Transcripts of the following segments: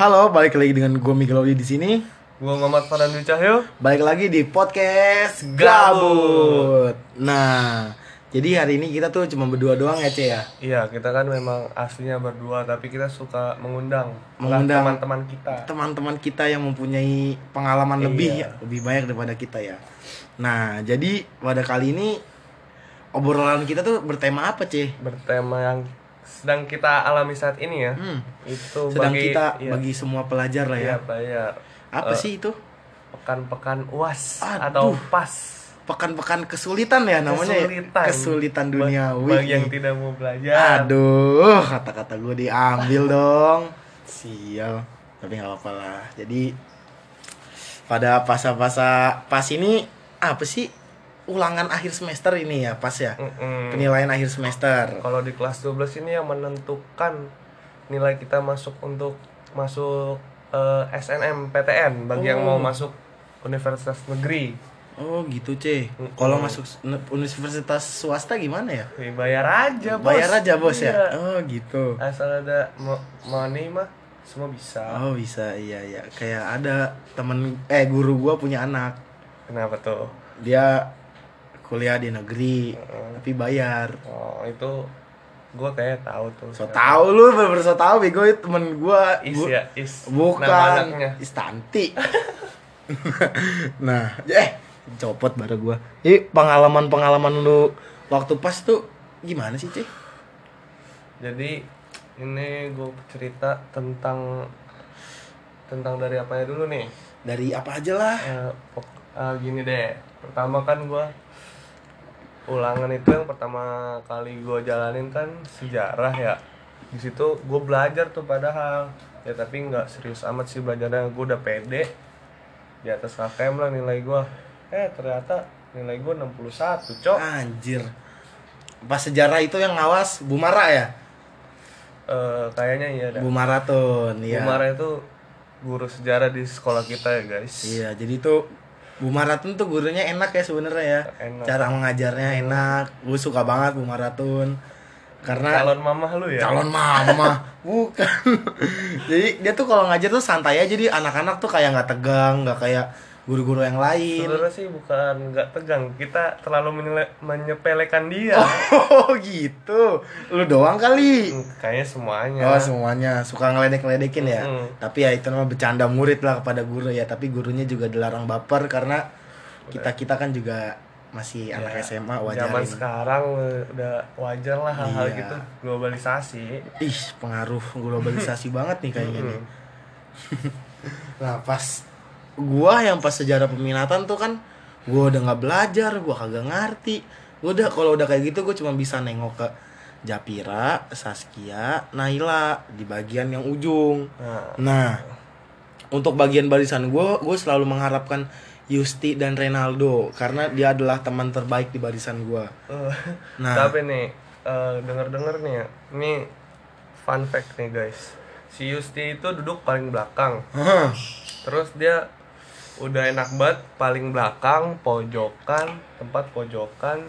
Halo, balik lagi dengan gue Miguel di sini. Gua Muhammad Farhan Cahyo. Balik lagi di podcast Gabut. Nah, jadi hari ini kita tuh cuma berdua doang ya, Ce ya. Iya, kita kan memang aslinya berdua, tapi kita suka mengundang Mengundang. teman-teman kita. Teman-teman kita yang mempunyai pengalaman Iya. lebih lebih banyak daripada kita ya. Nah, jadi pada kali ini obrolan kita tuh bertema apa, Ce? Bertema yang sedang kita alami saat ini ya. Hmm. Itu Sedang bagi kita iya, bagi semua pelajar lah ya. iya, bayar. Apa Eh, sih itu? Pekan-pekan UAS Aduh. atau PAS. Pekan-pekan kesulitan ya namanya Kesulitan. ya. Kesulitan Ba- duniawi. Bagi yang tidak mau belajar. Aduh, kata-kata gue diambil dong. Sial. Tapi nggak apa-apa lah. Jadi pada fase-fase pas ini apa sih ulangan akhir semester ini ya pas ya Mm-mm. penilaian akhir semester. Kalau di kelas 12 ini yang menentukan nilai kita masuk untuk masuk eh, SNM PTN bagi yang Oh. mau masuk universitas negeri. Oh gitu c. Mm-mm. Kalau masuk universitas swasta gimana ya? Ya, bayar aja, Bos. Bayar aja bos ya. Iya. Oh gitu. Asal ada mo- money mah semua bisa. Oh bisa iya iya. Kayak ada temen eh guru gua punya anak. Kenapa tuh? Dia kuliah di negeri Heeh. tapi bayar. Oh, itu gua kayak tahu tuh. So tau lu bener so tau bego itu temen gua Is gua- ya, is. Nama bukan anaknya. Istanti nah eh copot baru gua jadi pengalaman pengalaman lu waktu pas tuh gimana sih cih Jadi ini gue cerita tentang tentang dari apanya dulu nih. dari apa aja lah pok- eh, gini deh pertama kan gua ulangan itu yang pertama kali gua jalanin kan sejarah ya. Di situ gue belajar tuh padahal. Ya tapi nggak serius amat sih belajarnya. Gue udah pede. Di atas KKM lah nilai gua. Eh ternyata nilai gue 61 cok. Anjir. Pas sejarah itu yang ngawas Bumara ya? Eh, kayaknya iya dah. Bumara tuh iya. Umar itu guru sejarah di sekolah kita ya guys. Iya jadi tuh Bu Maratun tuh gurunya enak ya sebenarnya ya. Enak. cara mengajarnya enak. Gue suka banget Bu Maratun karena calon mamah lu ya? Calon mama bukan. Jadi dia tuh kalau ngajar tuh santai aja. Jadi anak-anak tuh kayak nggak tegang nggak kayak guru-guru yang lain Sebenarnya sih bukan nggak tegang, kita terlalu menile- menyepelekan dia. oh gitu lu doang kali Hmm, Kayaknya semuanya. oh semuanya suka ngeledek-ngeledekin ya Mm. tapi ya itu namanya bercanda murid lah kepada guru ya tapi gurunya juga dilarang baper karena kita kita kan juga masih anak Ya, SMA Zaman wajarin sekarang udah wajar lah hal-hal Iya. gitu globalisasi. ih pengaruh globalisasi banget nih kayaknya nih Hmm. Nah pas gua yang pas sejarah peminatan tuh kan gua udah nggak belajar, gua kagak ngerti. Gua udah kalau udah kayak gitu gua cuma bisa nengok ke Japira, Saskia, Naila di bagian yang ujung. Nah, Nah, untuk bagian barisan gua gua selalu mengharapkan Yusti dan Renaldo karena dia adalah teman terbaik di barisan gua. eh, Nah. tapi nih eh, denger-denger nih ya, ini fun fact nih guys. Si Yusti itu duduk paling belakang. Terus dia udah enak banget paling belakang, pojokan, tempat pojokan,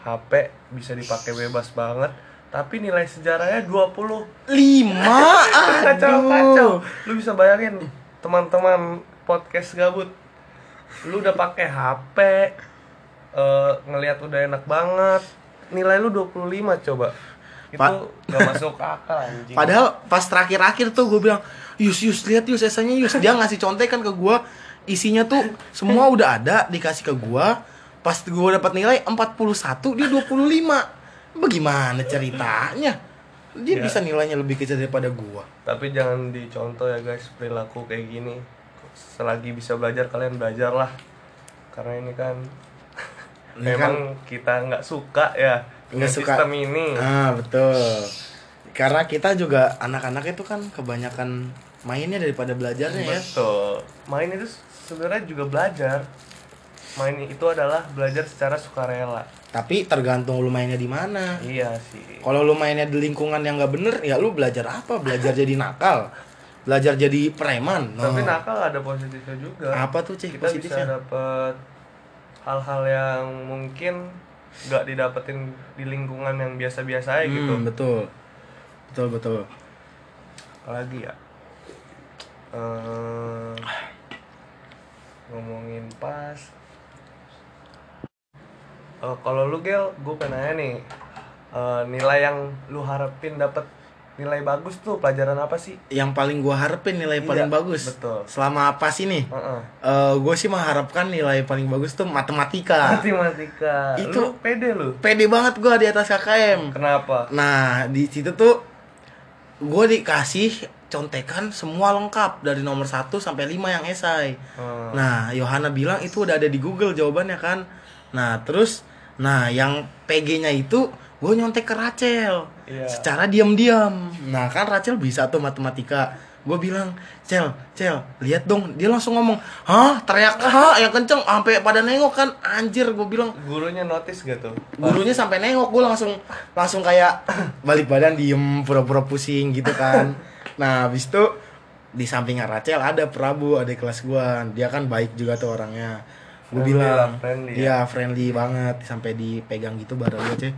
HP bisa dipakai bebas banget. Tapi nilai sejarahnya 20 lima, kacau aduh. kacau lu bisa bayangin teman-teman podcast gabut. Lu udah pakai HP eh, ngelihat udah enak banget. Nilai lu 25 coba. Itu Pa- gak masuk akal anjing. Padahal pas terakhir-akhir tuh gue bilang, Yus, Yus, lihat Yus, esanya Yus. Dia ngasih contekan ke gue, isinya tuh semua udah ada, dikasih ke gue. Pas gue dapat nilai 41, dia 25. Bagaimana ceritanya? Dia Ya. bisa nilainya lebih kecil daripada gue. tapi jangan dicontoh ya guys perilaku kayak gini selagi bisa belajar kalian belajar lah karena ini kan Ini memang kita nggak suka ya dengan Nggak suka. sistem ini Ah, betul. Karena kita juga anak-anak itu kan kebanyakan mainnya daripada belajarnya ya. Betul. Main itu sebenarnya juga belajar. Main itu adalah belajar secara sukarela. Tapi tergantung lu mainnya di mana. Iya sih. Kalau lu mainnya di lingkungan yang nggak bener, ya lu belajar apa? Belajar jadi nakal, belajar jadi preman. Tapi Nah, nakal ada positifnya juga. apa tuh cek Kita bisa positifnya? dapat hal-hal yang mungkin nggak didapetin di lingkungan yang biasa-biasa aja gitu. Hmm, betul, betul betul. Apalagi ya. Eh, ngomongin pas. Eh, kalau lu gel gue pengen nanya nih eh, nilai yang lu harapin dapat nilai bagus tuh pelajaran apa sih? Yang paling gua harapin nilai paling Iya, bagus. betul. selama apa sih nih? Heeh. gue sih mengharapkan nilai paling bagus tuh matematika. Matematika. Itu- lu pede lu? pede banget gua di atas KKM kenapa? Nah di situ tuh gue dikasih contekan semua lengkap dari nomor 1 sampai 5 yang esai Hmm. Nah, Yohana bilang itu udah ada di Google jawabannya kan. Nah, terus nah yang PG-nya itu gue nyontek ke Rachel. Iya. Secara diam-diam. Nah, kan Rachel bisa tuh matematika. Gue bilang, "Cel, Cel, lihat dong." Dia langsung ngomong, "Hah?" Teriak, "Hah?" yang kenceng sampai pada nengok kan. Anjir, gue bilang. gurunya notice gak tuh Gurunya sampai nengok, gue langsung langsung kayak balik badan diem pura-pura pusing gitu kan. Nah, habis itu di sampingnya Rachel ada Prabu, ada kelas gua. Dia kan baik juga tuh orangnya. Gue bilang, friendly ya. iya friendly banget sampai dipegang gitu badan gue ceh.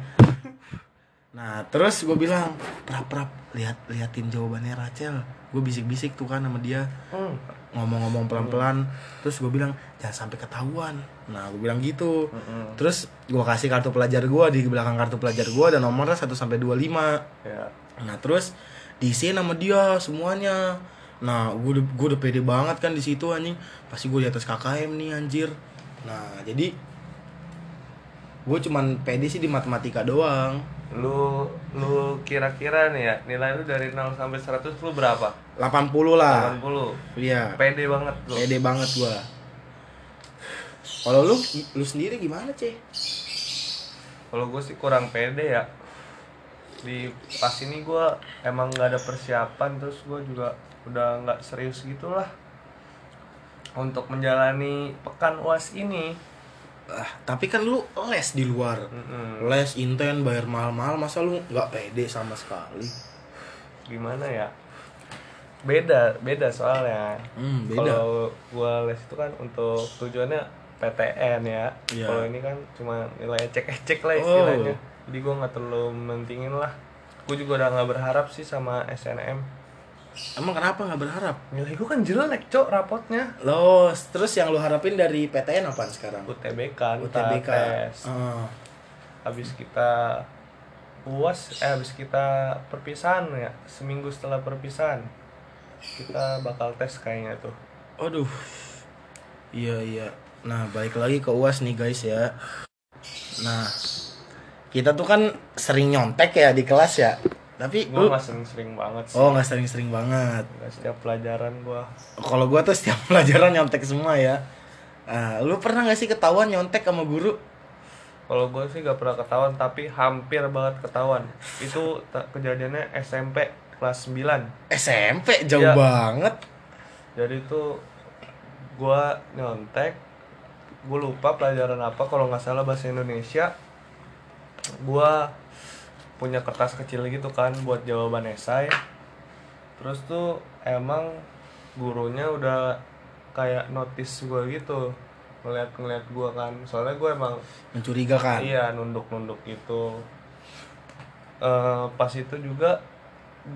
Nah, terus gue bilang, "Prap, prap, lihat liatin jawabannya Rachel." Gue bisik-bisik tuh kan sama dia Hmm. ngomong-ngomong pelan-pelan terus gue bilang jangan sampai ketahuan nah gue bilang gitu terus gue kasih kartu pelajar gue di belakang kartu pelajar gue ada nomornya 1 sampai 25 ya nah terus diisiin sama dia semuanya. Nah gue udah gue udah pede banget kan di situ anjing. Pasti gue di atas KKM nih anjir. Nah jadi gue cuman pede sih di matematika doang. Lu lu kira-kira nih ya nilai lu dari 0 sampai 100 lu berapa? 80 lah. 80 iya. Pede banget lu. Pede banget gue kalau lu lu sendiri gimana ceh? Kalau gue sih kurang pede ya di pas ini gue emang nggak ada persiapan terus gue juga udah nggak serius gitulah untuk menjalani pekan uas ini. Ah, tapi kan lu les di luar. Mm-mm. les inten bayar mahal-mahal masa lu nggak pede sama sekali? Gimana ya? Beda beda soalnya. Beda. Kalau gue les itu kan untuk tujuannya PTN ya. Iya. kalau ini kan cuma nilai ecek-ecek lah Oh. Jadi gue nggak terlalu mentingin lah. Gue juga udah nggak berharap sih sama SNM emang kenapa nggak berharap? Nilai gue kan jelek cok rapotnya. Lo terus yang lu harapin dari PTN apaan sekarang? UTBK UTBK tes. Ah, habis kita uas eh habis kita perpisahan ya seminggu setelah perpisahan kita bakal tes kayaknya tuh. Aduh. Iya iya. Nah balik lagi ke uas nih guys ya. Nah kita tuh kan sering nyontek ya di kelas ya. Tapi gue nggak sering-sering banget sih. Oh nggak sering-sering banget. Nggak setiap pelajaran gue kalau gua tuh setiap pelajaran nyontek semua ya. Ah, lu pernah gak sih ketahuan nyontek sama guru? Kalau gue sih gak pernah ketahuan tapi hampir banget ketahuan. Itu kejadiannya SMP kelas 9 SMP jauh Iya. banget. Jadi itu gue nyontek. Gue lupa pelajaran apa kalau nggak salah bahasa Indonesia gue punya kertas kecil gitu kan buat jawaban esai. Terus tuh emang gurunya udah kayak notice gue gitu ngeliat ngeliat gue kan. Soalnya gue emang mencurigakan. Iya nunduk nunduk gitu. Eh pas itu juga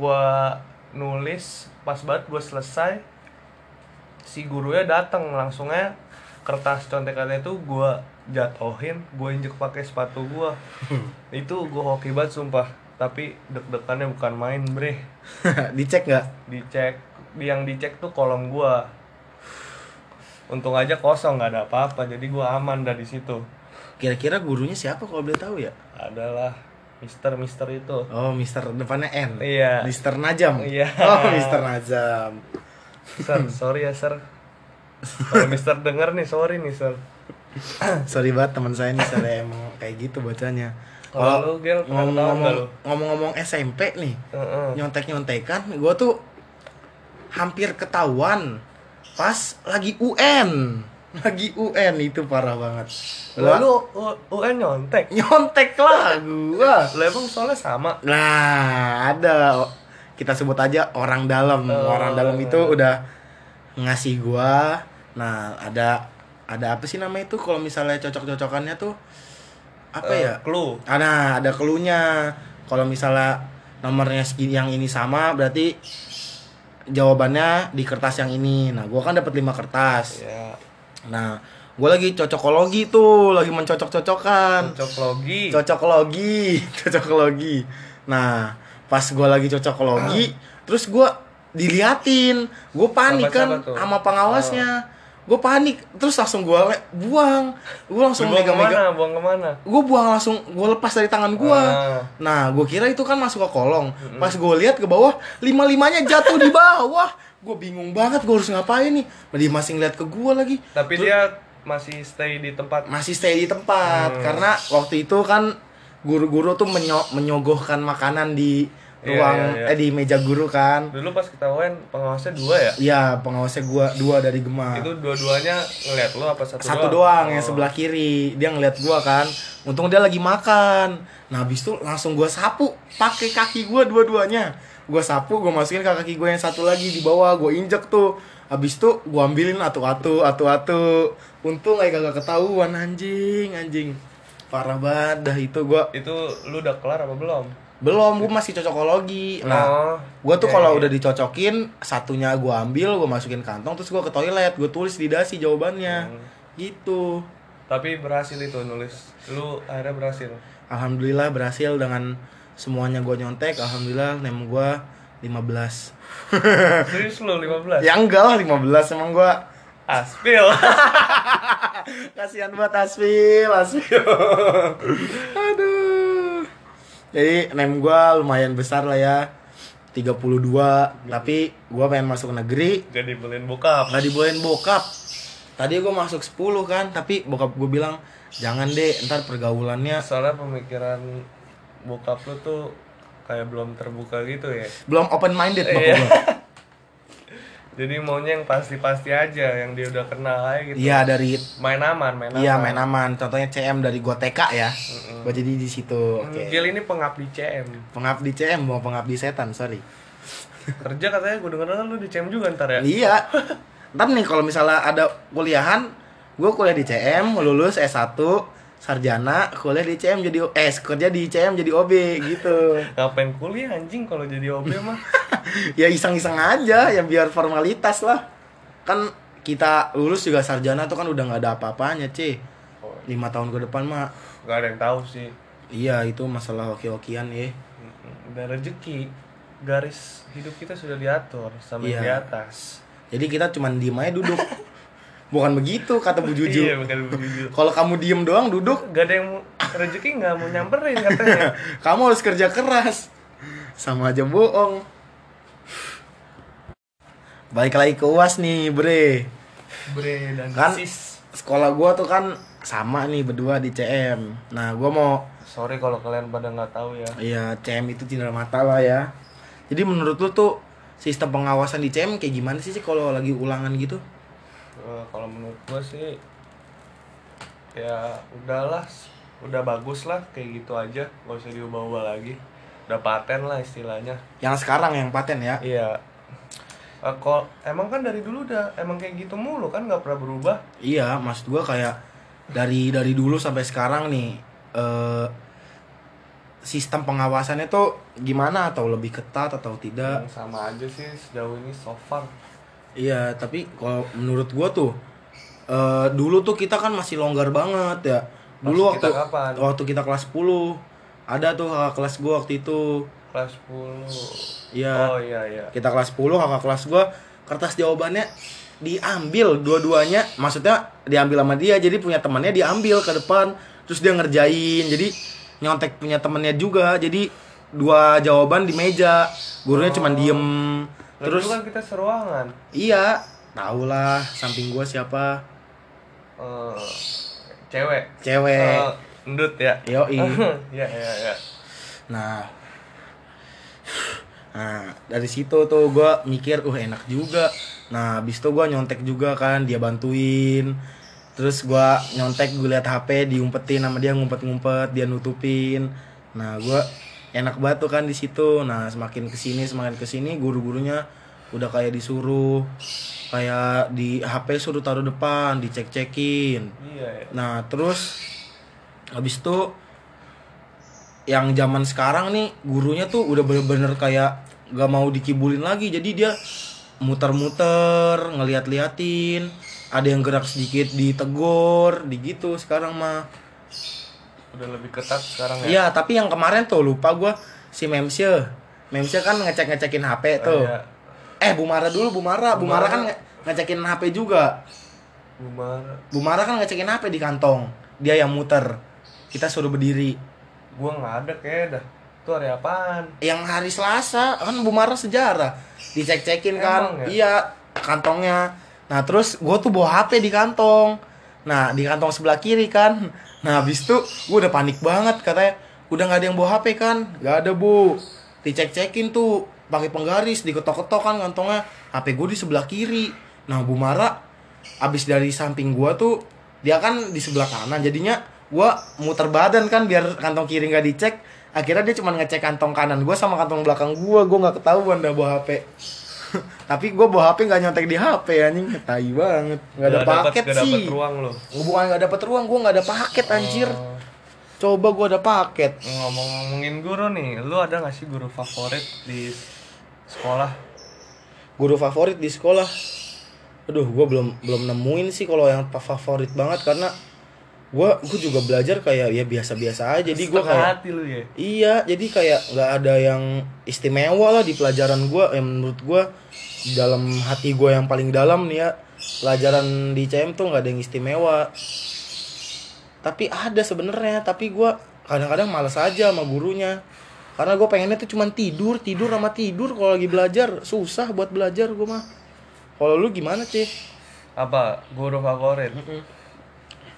gua nulis pas banget gue selesai si gurunya datang langsungnya kertas contekannya itu gua jatohin gue injek pakai sepatu gua. Itu gua hoki banget sumpah. Tapi deg-degannya bukan main bre. Dicek nggak? Dicek. Yang dicek tuh kolom gua. Untung aja kosong nggak ada apa-apa. Jadi gua aman dari situ. Kira-kira gurunya siapa kalau boleh tahu ya? Adalah Mister Mister itu. Oh Mister depannya N. Iya. Mister Najam. Iya. oh Mister Najam. Sir sorry ya sir. Kalau Mister denger nih sorry nih sir sorry banget teman saya nih saya emang kayak gitu bacanya. Kalau ngomong-ngomong ngomong-ngomong SMP nih Heeh. nyontek-nyontekan gue tuh hampir ketahuan pas lagi UN lagi UN itu parah banget. Lah, lu U- UN nyontek? Nyontek lah gua. Lu emang soalnya sama? Nah ada. Kita sebut aja orang dalam. Oh. orang dalam itu udah ngasih gua. Nah ada ada apa sih namanya itu? Kalau misalnya cocok-cocokannya tuh apa Eh, ya? clue. Ah, Nah, ada keluhnya. Kalau misalnya nomornya yang ini sama, berarti jawabannya di kertas yang ini. Nah gue kan dapat lima kertas. Ya nah gue lagi cocokologi tuh lagi mencocok-cocokkan. Cocok logi cocokologi cocokologi. Nah pas gue lagi cocokologi terus gue diliatin. Gue panik kan sama pengawasnya gue panik terus langsung gue buang. Gue langsung buang megang-megang. ke mana? Buang ke mana? Gue buang langsung gue lepas dari tangan gue Ah. nah gue kira itu kan masuk ke kolong. Pas gue lihat ke bawah lima limanya jatuh di bawah. Gue bingung banget gue harus ngapain nih? Dia masih ngeliat ke gue lagi. Tapi Terus- dia masih stay di tempat. Masih stay di tempat. Hmm. karena waktu itu kan guru-guru tuh menyo- menyogohkan makanan di Iya, ruang iya, iya. eh di meja guru kan. Dulu pas kita UN pengawasnya dua ya? Iya pengawasnya gua dua dari Gema. Itu dua-duanya ngeliat lo apa satu, satu doang? yang Oh. sebelah kiri. Dia ngeliat gua kan. Untung dia lagi makan. Nah habis itu langsung gua sapu pakai kaki gua dua-duanya. Gua sapu gua masukin ke kaki gua yang satu lagi di bawah. Gua injek tuh. Habis itu gua ambilin atu-atu atu-atu. Untung kayak kagak ketahuan anjing anjing. Parah banget dah itu gua. Itu lu udah kelar apa belum belum gua masih cocokologi nah oh gua tuh iya, kalau iya. udah dicocokin satunya gua ambil gua masukin kantong terus gua ke toilet gua tulis di dasi jawabannya Hmm. gitu tapi berhasil itu nulis lu akhirnya berhasil Alhamdulillah berhasil dengan semuanya gue nyontek. Alhamdulillah nem gue 15. serius lu 15 ya enggak lah 15 emang gue aspil kasihan buat Asfil, Asfil. Aduh. Jadi nem gue lumayan besar lah ya. 32 tapi gue pengen masuk negeri. Gak dibeliin bokap. Nggak dibolehin bokap. Tadi gue masuk 10 kan tapi bokap gue bilang jangan deh ntar pergaulannya. Soalnya pemikiran bokap lu tuh kayak belum terbuka gitu ya. Belum open minded bokap Iya. gue jadi maunya yang pasti-pasti aja yang dia udah kenal aja gitu iya dari main aman main aman Iya main aman. Contohnya CM dari gua TK ya. Gua jadi di situ. Hmm, Oke. Gil ini pengabdi CM Pengabdi CM mau pengabdi setan, sorry. kerja katanya gue denger lu di CM juga ntar ya Iya. Ntar nih kalau misalnya ada kuliahan, gua kuliah di CM, lulus S1, sarjana, kuliah di CM jadi eh kerja di CM jadi OB gitu. ngapain kuliah anjing kalau jadi OB mah ya iseng-iseng aja ya biar formalitas lah. Kan kita lulus juga sarjana tuh kan udah nggak ada apa-apanya, C. oh, Lima tahun ke depan mah gak ada yang tahu sih Iya itu masalah hoki-hokian ya udah rezeki garis hidup kita sudah diatur sama Iya. di atas Jadi kita cuman diem aja duduk. Bukan begitu kata Bu Juju. iya bukan Kalau kamu diem doang duduk, gak ada yang rezeki nggak mau nyamperin katanya kamu harus kerja keras. Sama aja bohong. Balik lagi ke UAS nih, Bre. bre dan Kan sis sekolah gua tuh kan sama nih berdua di CM. Nah, gua mau sorry kalau kalian pada nggak tahu ya ya CM itu cindera mata lah ya. Jadi menurut lu tuh sistem pengawasan di CM kayak gimana sih sih kalau lagi ulangan gitu? Eh, kalau menurut gua sih ya udahlah udah bagus lah kayak gitu aja nggak usah diubah-ubah lagi udah paten lah istilahnya Yang sekarang yang paten ya. iya Eh, kok emang kan dari dulu udah emang kayak gitu mulu kan nggak pernah berubah Iya, maksud gua kayak dari dari dulu sampai sekarang nih eh sistem pengawasannya tuh gimana atau lebih ketat atau tidak? Yang sama aja sih sejauh ini so far Iya, tapi kalau menurut gua tuh eh dulu tuh kita kan masih longgar banget ya. Dulu waktu kita kapan? waktu kita kelas 10 ada tuh kakak kelas gua waktu itu. Kelas 10 Iya. oh iya iya. Kita kelas 10 kakak kelas gua kertas jawabannya diambil dua-duanya. Maksudnya diambil sama dia jadi punya temannya diambil ke depan. Terus dia ngerjain jadi nyontek punya temennya juga. Jadi dua jawaban di meja. Gurunya cuman diem. Terus terus kan kita seruangan. Iya tau lah samping gua siapa. Eh, cewek. Cewek. Eh, endut ya. Yoi. Ya ya ya nah nah dari situ tuh gua mikir uh enak juga. Nah abis itu gua nyontek juga kan dia bantuin. Terus gua nyontek gue liat HP diumpetin sama dia ngumpet-ngumpet dia nutupin. Nah gua enak banget tuh kan di situ. Nah semakin ke sini semakin ke sini guru-gurunya udah kayak disuruh kayak di HP suruh taruh depan dicek-cekin. Iya ya. Nah, terus habis itu yang zaman sekarang nih gurunya tuh udah bener-bener kayak gak mau dikibulin lagi. Jadi dia muter-muter ngeliat-liatin ada yang gerak sedikit ditegur di gitu sekarang mah udah lebih ketat sekarang ya Iya, tapi yang kemarin tuh lupa gua si Memsye. Memsye kan ngecek-ngecekin HP tuh. Iya. Eh, Bu Mara dulu, Bu Mara. Bu Mara Mara. kan nge- ngecekin HP juga. gimana Bu Mara kan ngecekin HP di kantong. Dia yang muter. Kita suruh berdiri. Gua nggak ada kayak dah itu hari apaan Yang hari Selasa kan Bu Mara sejarah. Dicek-cekin kan. Emang ya? Iya, kantongnya. Nah, terus gua tuh bawa HP di kantong. Nah, di kantong sebelah kiri kan. Nah, habis itu gua udah panik banget katanya. Udah nggak ada yang bawa HP kan? Gak ada, Bu. Dicek-cekin tuh pakai penggaris, diketok-ketok kan kantongnya. HP gua di sebelah kiri. Nah, Bu Mara abis dari samping gua tuh dia kan di sebelah kanan jadinya gua muter badan kan biar kantong kiri nggak dicek. Akhirnya dia cuma ngecek kantong kanan gua sama kantong belakang gua. Gua nggak ketahuan dah bawa HP tapi gua bawa HP nggak nyontek di HP anjing. Tai banget. Nggak ada Nggak dapet- paket nggak dapet sih. ruang lo. Bukan nggak dapet ruang gua nggak ada paket anjir. Oh. coba gua ada paket. Ngomong-ngomongin guru nih lu ada gak sih guru favorit di sekolah? Guru favorit di sekolah? Aduh gua belum belum nemuin sih kalau yang favorit banget karena gua gua juga belajar kayak ya biasa-biasa aja jadi gua kayak hati lu ya Iya, jadi kayak nggak ada yang istimewa lah di pelajaran gua. Yang menurut gua dalam hati gua yang paling dalam nih ya, pelajaran di CM tuh nggak ada yang istimewa. Tapi ada sebenarnya, tapi gua kadang-kadang malas aja sama gurunya. Karena gue pengennya tuh cuman tidur, tidur sama tidur kalau lagi belajar. Susah buat belajar gua mah. Kalau lu gimana, Cih? apa guru favorit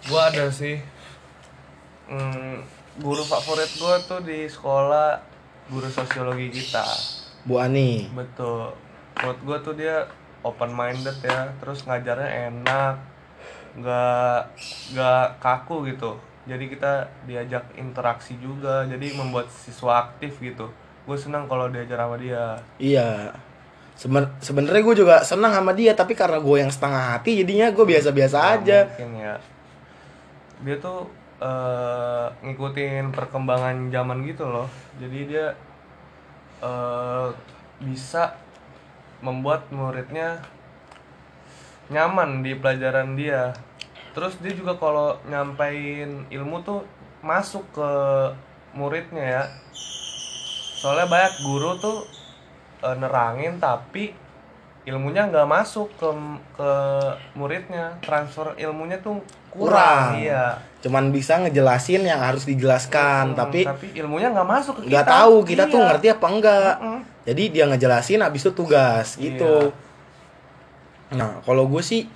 gua ada sih. Hmm, guru favorit gua tuh di sekolah guru sosiologi kita. Bu Ani. betul. Menurut gua tuh dia open minded ya terus ngajarnya enak nggak nggak kaku gitu. Jadi kita diajak interaksi juga jadi membuat siswa aktif gitu. Gue senang kalau diajar sama dia. Iya. Seben- Sebenarnya gue juga senang sama dia, tapi karena gue yang setengah hati, jadinya gue biasa-biasa aja. mungkin ya dia tuh eh, ngikutin perkembangan zaman gitu loh. Jadi dia eh, bisa membuat muridnya nyaman di pelajaran dia. Terus dia juga kalau nyampein ilmu tuh masuk ke muridnya ya. Soalnya banyak guru tuh eh, nerangin tapi ilmunya nggak masuk ke ke muridnya transfer ilmunya tuh kurang, Kurang. iya Cuman bisa ngejelasin yang harus dijelaskan, Hmm, tapi tapi ilmunya nggak masuk ke nggak kita tahu kita tuh Iya. ngerti apa enggak. Mm-mm. Jadi dia ngejelasin, habis itu tugas gitu. Nah, kalau gue sih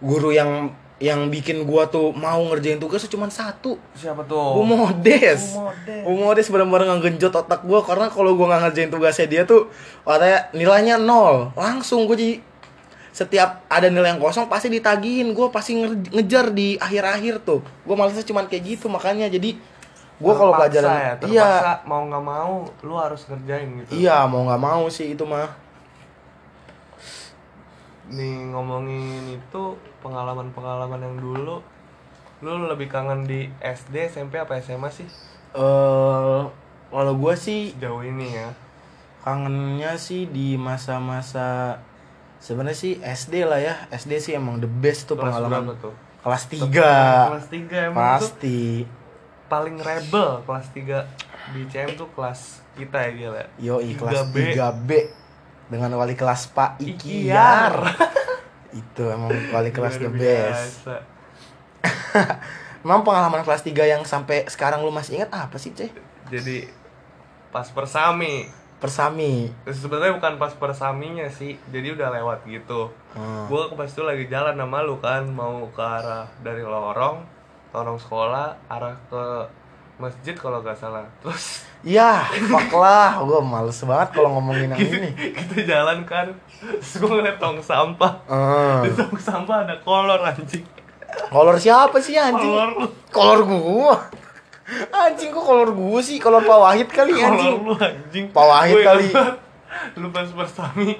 guru yang yang bikin gua tuh mau ngerjain tugas tuh cuma satu. siapa tuh Bu Modes. Bu Modes. Bu Modes benar-benar ngegenjot otak gua karena kalau gua nggak ngerjain tugasnya dia tuh katanya nilainya nol. Langsung gue jadi setiap ada nilai yang kosong pasti ditagihin gue pasti nge- ngejar di akhir-akhir tuh gue malesnya cuman kayak gitu makanya jadi gue kalau pelajaran ya, iya mau nggak mau lu harus ngerjain gitu iya mau nggak mau sih itu mah nih ngomongin itu pengalaman-pengalaman yang dulu lu lebih kangen di SD SMP apa SMA sih? Eh kalau gue sih sejauh ini ya. kangennya sih di masa-masa sebenarnya sih SD lah ya. SD sih emang the best tuh kelas pengalaman. tuh? Kelas 3 kelas 3 emang tuh pasti. paling rebel kelas 3 di CM tuh kelas kita ya gila yo kelas 3B. 3B dengan wali kelas Pak Ikiar. Ikiar itu emang wali kelas the Luar best biasa. emang pengalaman kelas 3 yang sampai sekarang lu masih ingat apa sih Ceh? jadi pas persami persami sebenarnya bukan pas persaminya sih jadi udah lewat gitu Hmm. gue pas itu lagi jalan sama lu kan mau ke arah dari lorong lorong sekolah arah ke masjid kalau nggak salah. Terus ya fuck lah. Gue males banget kalau ngomongin yang ini. kita jalan kan terus gue ngeliat tong sampah. Hmm. di tong sampah ada kolor anjing. Kolor siapa sih anjing? Kolor lu. Kolor gua. Anjing kok kolor gua sih? Kolor Pak Wahid kali kolor anjing. lu anjing. Pak Wahid Gua kali. lu pas persami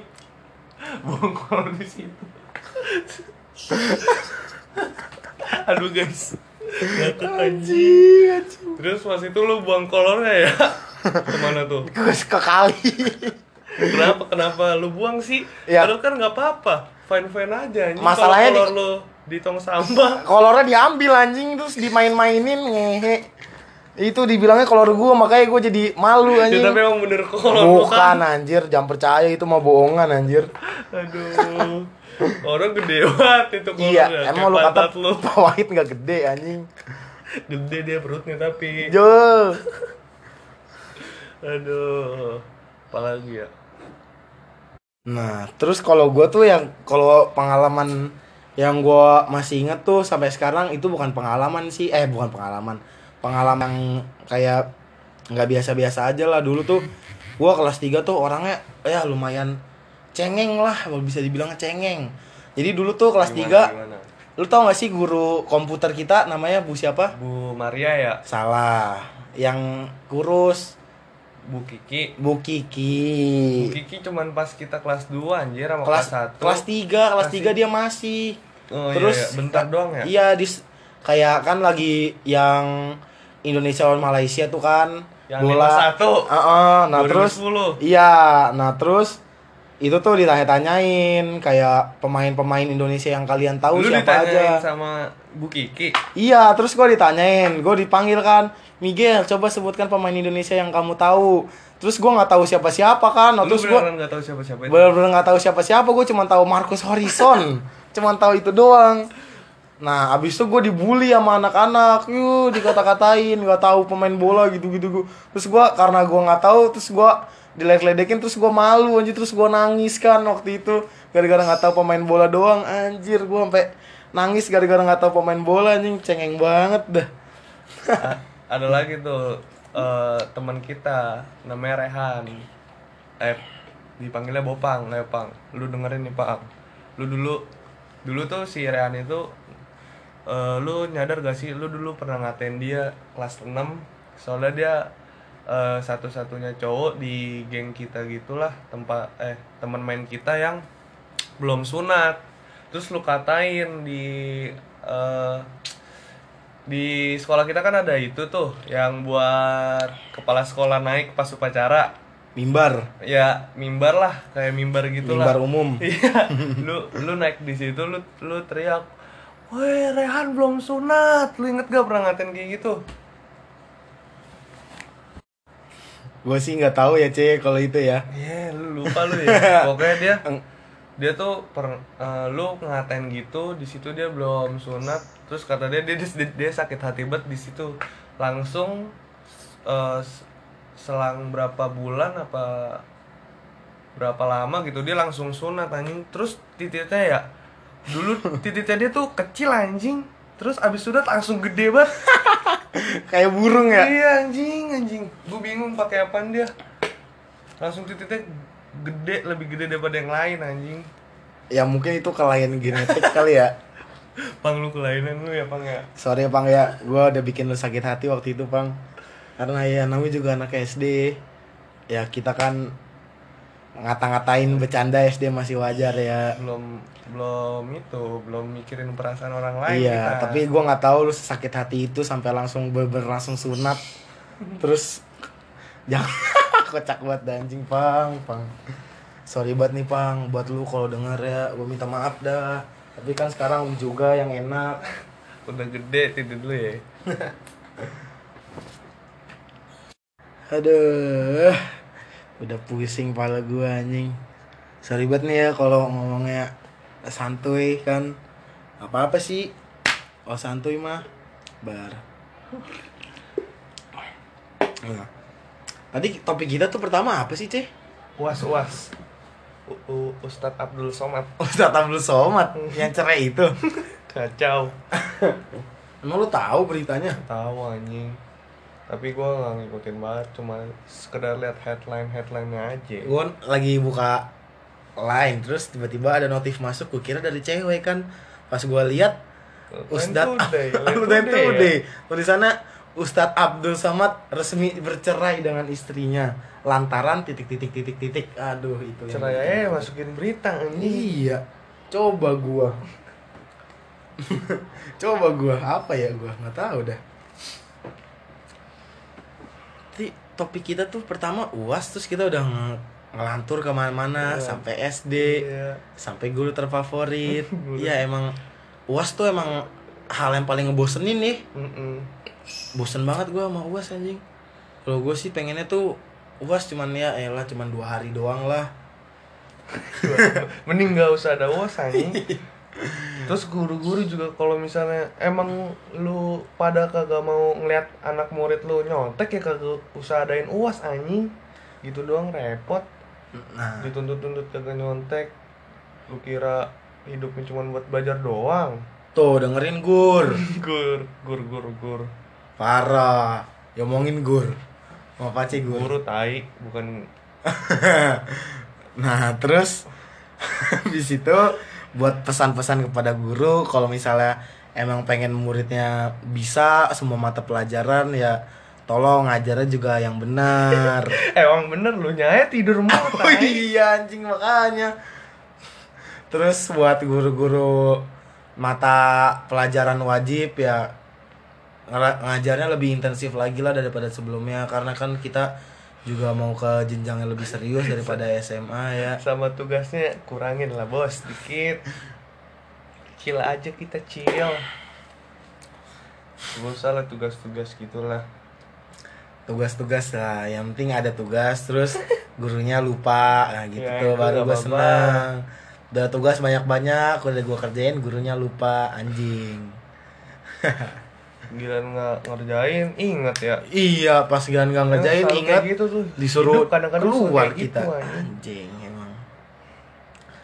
buang kolor di situ. Aduh guys Anjing anjing anjing. Terus pas itu lu buang kolornya ya? Ke mana tuh? gue ke kali. Kenapa kenapa? Lu buang sih? Ya. Padahal kan nggak apa-apa. Fine fine aja anjing. Masalahnya kalau di- lu di tong sampah kolornya diambil anjing. Terus dimain-mainin ngehe. Itu dibilangnya kolor gua makanya gua jadi malu ya, anjing. tapi emang bener kolor bukan kan? anjir. Jangan percaya itu mah bohongan anjir. Aduh orang gede banget itu kolornya iya Kayak emang lu kata lu. Pak Wahid nggak gede anjing. Gede dia perutnya tapi jo. Aduh apalagi ya? Nah, terus kalau gue tuh yang kalau pengalaman yang gue masih inget tuh sampai sekarang itu bukan pengalaman sih, eh bukan pengalaman, pengalaman yang kayak nggak biasa-biasa aja lah. Dulu tuh gue kelas 3 tuh orangnya ya lumayan cengeng lah, kalau bisa dibilang cengeng. Jadi dulu tuh kelas Gimana, 3 gimana? lu tau gak sih guru komputer kita namanya Bu siapa? Bu Maria ya Salah, yang kurus Bu Kiki Bu Bu Kiki. Kiki cuman pas kita kelas 2 anjir sama kelas kelas 1 kelas 3 kelas Masih. 3 dia masih Oh, terus iya, iya. bentar doang ya? iya di kayak kan lagi yang Indonesia lawan Malaysia tuh kan Yang bola 5-1. Heeh, nah terus 2010. iya nah terus itu tuh ditanya-tanyain kayak pemain-pemain Indonesia yang kalian tahu Lu siapa aja sama Bu Kiki Iya, terus gue ditanyain, gue dipanggil kan, Miguel, coba sebutkan pemain Indonesia yang kamu tahu. Terus gue nggak tahu siapa-siapa kan, nah, Lu terus gue beneran gak tahu siapa-siapa itu? bener-bener nggak tahu siapa-siapa, gue cuma tahu Marcus Horizon, cuma tahu itu doang. Nah, abis itu gue dibully sama anak-anak, yuk dikata-katain, nggak tahu pemain bola gitu-gitu. Terus gue karena gue nggak tahu, terus gue dilek-ledekin, terus gue malu anjir, terus gue nangis kan waktu itu. Gara-gara nggak tahu pemain bola doang, anjir gue sampai nangis gara-gara nggak tahu pemain bola anjing, cengeng banget dah. Ada lagi tuh eh, teman kita namanya Rehan. Eh dipanggilnya Bopang Pang. Lu dengerin nih Pang. Lu dulu dulu tuh si Rehan itu eh, lu nyadar gak sih lu dulu pernah ngatain dia kelas 6 soalnya dia eh, satu-satunya cowok di geng kita gitulah tempat eh teman main kita yang belum sunat. Terus lu katain di eh, di sekolah kita kan ada itu tuh yang buat kepala sekolah naik pas upacara. Mimbar, ya mimbar lah kayak mimbar gitu mimbar lah umum. iya lu lu naik di situ lu lu teriak Woi Rehan belum sunat. Lu inget gak pernah ngatain kayak gitu Gue sih nggak tahu ya, C, kalau itu ya. Iya, lu lupa lu ya. Pokoknya dia dia tuh per, eh, lu ngatain gitu, di situ dia belum sunat, terus kata dia dia dia, dia sakit hati banget di situ. Langsung s- selang berapa bulan apa berapa lama gitu dia langsung sunat anjing. Terus titiknya ya dulu titiknya dia tuh kecil anjing. Terus abis sunat langsung gede banget. Kayak burung ya. Iya anjing anjing. Gue bingung pakai apaan dia. Langsung titiknya gede lebih gede daripada yang lain anjing. Ya mungkin itu kelainan genetik kali ya. Pang lu kelainan lu ya pang ya. Sorry ya, Pang ya, gue udah bikin lu sakit hati waktu itu Pang. Karena ya namanya juga anak SD. Ya kita kan ngata-ngatain bercanda SD masih wajar ya. Belum belum itu belum mikirin perasaan orang lain. iya, kita. tapi gue nggak tahu lu sakit hati itu sampai langsung bener langsung sunat. Terus jangan kocak dah, anjing Pang, Pang. Sorry banget nih Pang, buat lu kalau denger ya, gue minta maaf dah. Tapi kan sekarang lu juga yang enak. udah gede tidur dulu ya. Aduh, udah pusing pala gua anjing. Sorry banget nih ya kalau ngomongnya santuy kan. Apa-apa sih. Oh santuy mah bar. Nah. Tadi topik kita tuh pertama apa sih, Ceh? Uas uas. U- U- Ustadz Abdul Somad Ustadz Abdul Somad yang cerai itu. kacau. Emang lu tahu beritanya? Tahu anjing. Tapi gua nggak ngikutin banget, cuma sekedar lihat headline headlinenya aja. Gua lagi buka line terus tiba-tiba ada notif masuk, gua kira dari cewek kan. Pas gua lihat Ustadz Today Today. Tulisannya Ustadz Abdul Samad resmi bercerai dengan istrinya lantaran titik titik titik titik. Aduh itu Cerai aja masukin berita anjing. Iya. Coba gua. Coba gua apa ya gua nggak tahu dah. Tapi topik kita tuh pertama UAS terus kita udah nge- ngelantur ke mana-mana Iya. sampai SD Iya. sampai guru terfavorit. Iya emang uas tuh emang hal yang paling ngebosenin nih Mm-mm. bosen banget gue sama uas anjing kalau gue sih pengennya tuh uas cuman ya elah cuman dua hari doang lah Mending gak usah ada uas anjing. Terus guru-guru juga kalau misalnya emang lu pada kagak mau ngeliat anak murid lu nyontek ya kagak usah adain uas anjing. Gitu doang repot. nah Dituntut-tuntut kagak nyontek. Lu kira hidupnya cuma buat belajar doang. tuh dengerin gur Gur, gur, gur, gur. parah ya omongin gur mau apa sih gur Guru tai, bukan Nah, terus di situ buat pesan-pesan kepada guru kalau misalnya emang pengen muridnya bisa semua mata pelajaran ya tolong ngajarnya juga yang benar. emang bener lu nyaya tidur mulu oh iya anjing makanya. Terus buat guru-guru mata pelajaran wajib ya ngajarnya lebih intensif lagi lah daripada sebelumnya karena kan kita juga mau ke jenjang yang lebih serius daripada SMA ya. Sama tugasnya kurangin lah bos, dikit. Chill aja kita chill. Gak usah lah tugas-tugas gitulah. tugas-tugas lah yang penting ada tugas terus gurunya lupa nah gitu Ya, tuh baru gue senang udah tugas banyak-banyak udah gue kerjain gurunya lupa anjing Gila nggak ngerjain, inget ya. iya pas giliran nggak ngerjain ingat kayak gitu tuh. disuruh Hidup kadang-kadang suka keluar kayak kita gitu, anjing. emang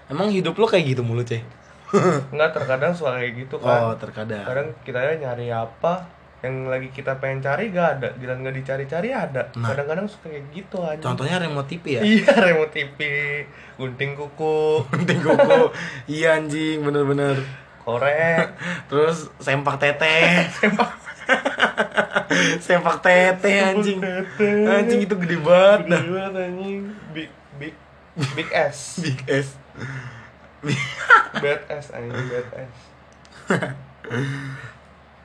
emang hidup lo kayak gitu mulu ceh Enggak terkadang suka kayak gitu oh kan. terkadang Kadang kita nyari apa yang lagi kita pengen cari gak ada, gila nggak dicari-cari ada. Nah. Kadang-kadang suka kayak gitu aja. contohnya remote TV ya Iya remote TV, gunting kuku, penting kuku iya anjing bener-bener korek, terus sempak teteh sempak teteh anjing teteh. anjing itu gede banget Gede banget anjing. Big big big S. big S Bad S anjing bad S.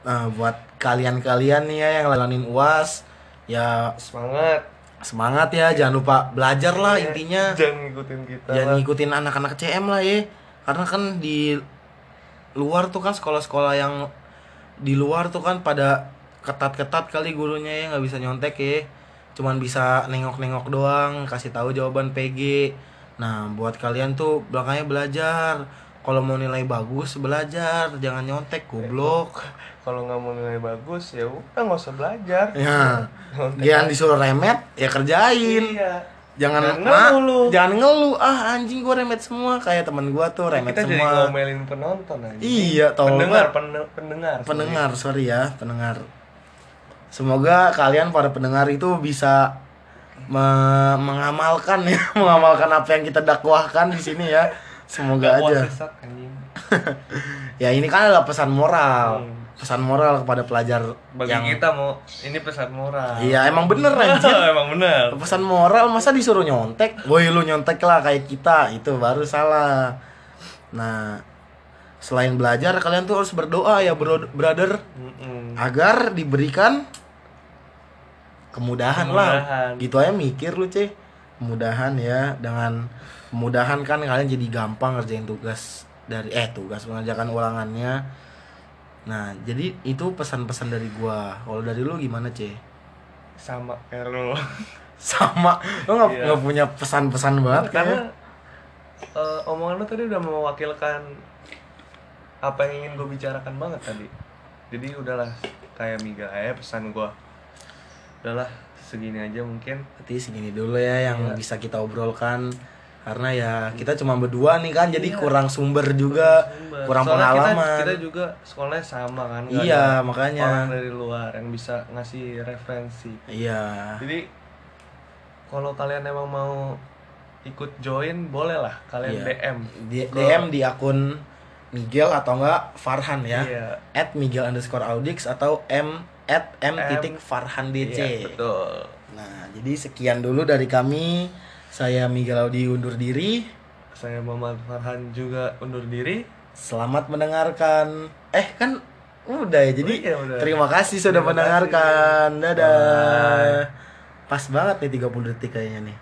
nah buat kalian-kalian nih ya yang ngelanin uas ya Semangat. semangat ya jangan lupa belajar lah Iya, intinya Jangan ngikutin kita. jangan lah. ngikutin anak-anak CM lah ya karena kan di luar tuh kan sekolah-sekolah yang di luar tuh kan pada ketat-ketat kali gurunya ya nggak bisa nyontek ya. Cuman bisa nengok-nengok doang kasih tahu jawaban PG nah buat kalian tuh belakangnya belajar. Kalau mau nilai bagus belajar. Jangan nyontek goblok. Kalau nggak mau nilai bagus ya udah nggak usah belajar. ya. Jangan disuruh remet ya kerjain. Iya. Jangan ngeluh lu. jangan ngeluh ah anjing gua remet semua kayak teman gua tuh remet kita jadi semua ngomelin penonton aja. Iya, tolong pendengar, pen- pendengar. sorry. pendengar sorry ya pendengar semoga kalian para pendengar itu bisa me- mengamalkan ya mengamalkan apa yang kita dakwahkan di sini ya semoga Dakwah aja sesat, anjing. ya ini kan adalah pesan moral Hmm. Pesan moral kepada pelajar Bagi yang kita mau ini pesan moral. iya emang bener anjir. Emang benar. pesan moral masa disuruh nyontek? Woi lu nyontek lah kayak kita. Itu baru salah. Nah selain belajar kalian tuh harus berdoa ya bro brother. Mm-mm. agar diberikan kemudahan, lah. Kemudahan. gitu aja mikir lu ceh. Kemudahan ya. Dengan kemudahan kan kalian jadi gampang ngerjain tugas dari eh tugas mengerjakan ulangannya nah jadi itu pesan-pesan dari gua kalau dari lu gimana ceh Sama kayak lu. sama lu Iya. nggak punya pesan-pesan banget Karena kayaknya eh, omongan lu tadi udah mewakilkan apa yang ingin gue bicarakan banget tadi. Jadi udahlah kayak Miga aja pesan gue. Udahlah segini aja mungkin. berarti segini dulu ya yang Iya. bisa kita obrolkan karena ya kita cuma berdua nih kan jadi Iya. kurang sumber juga Sumber. kurang Soalnya kita- pengalaman Kita, juga sekolahnya sama kan. nggak Iya, ada makanya. Orang dari luar yang bisa ngasih referensi. iya Jadi kalau kalian emang mau ikut join boleh lah kalian Iya. DM. di, DM di akun Miguel atau enggak Farhan ya Iya. at Miguel underscore Audix atau M at M M. titik Farhan DC Iya, betul. nah jadi sekian dulu dari kami saya Miguel Audi undur diri Saya Muhammad Farhan juga undur diri. selamat mendengarkan eh kan udah ya jadi Oh iya, udah. terima kasih sudah Terima mendengarkan kasih. dadah Bye. pas banget nih 30 detik kayaknya nih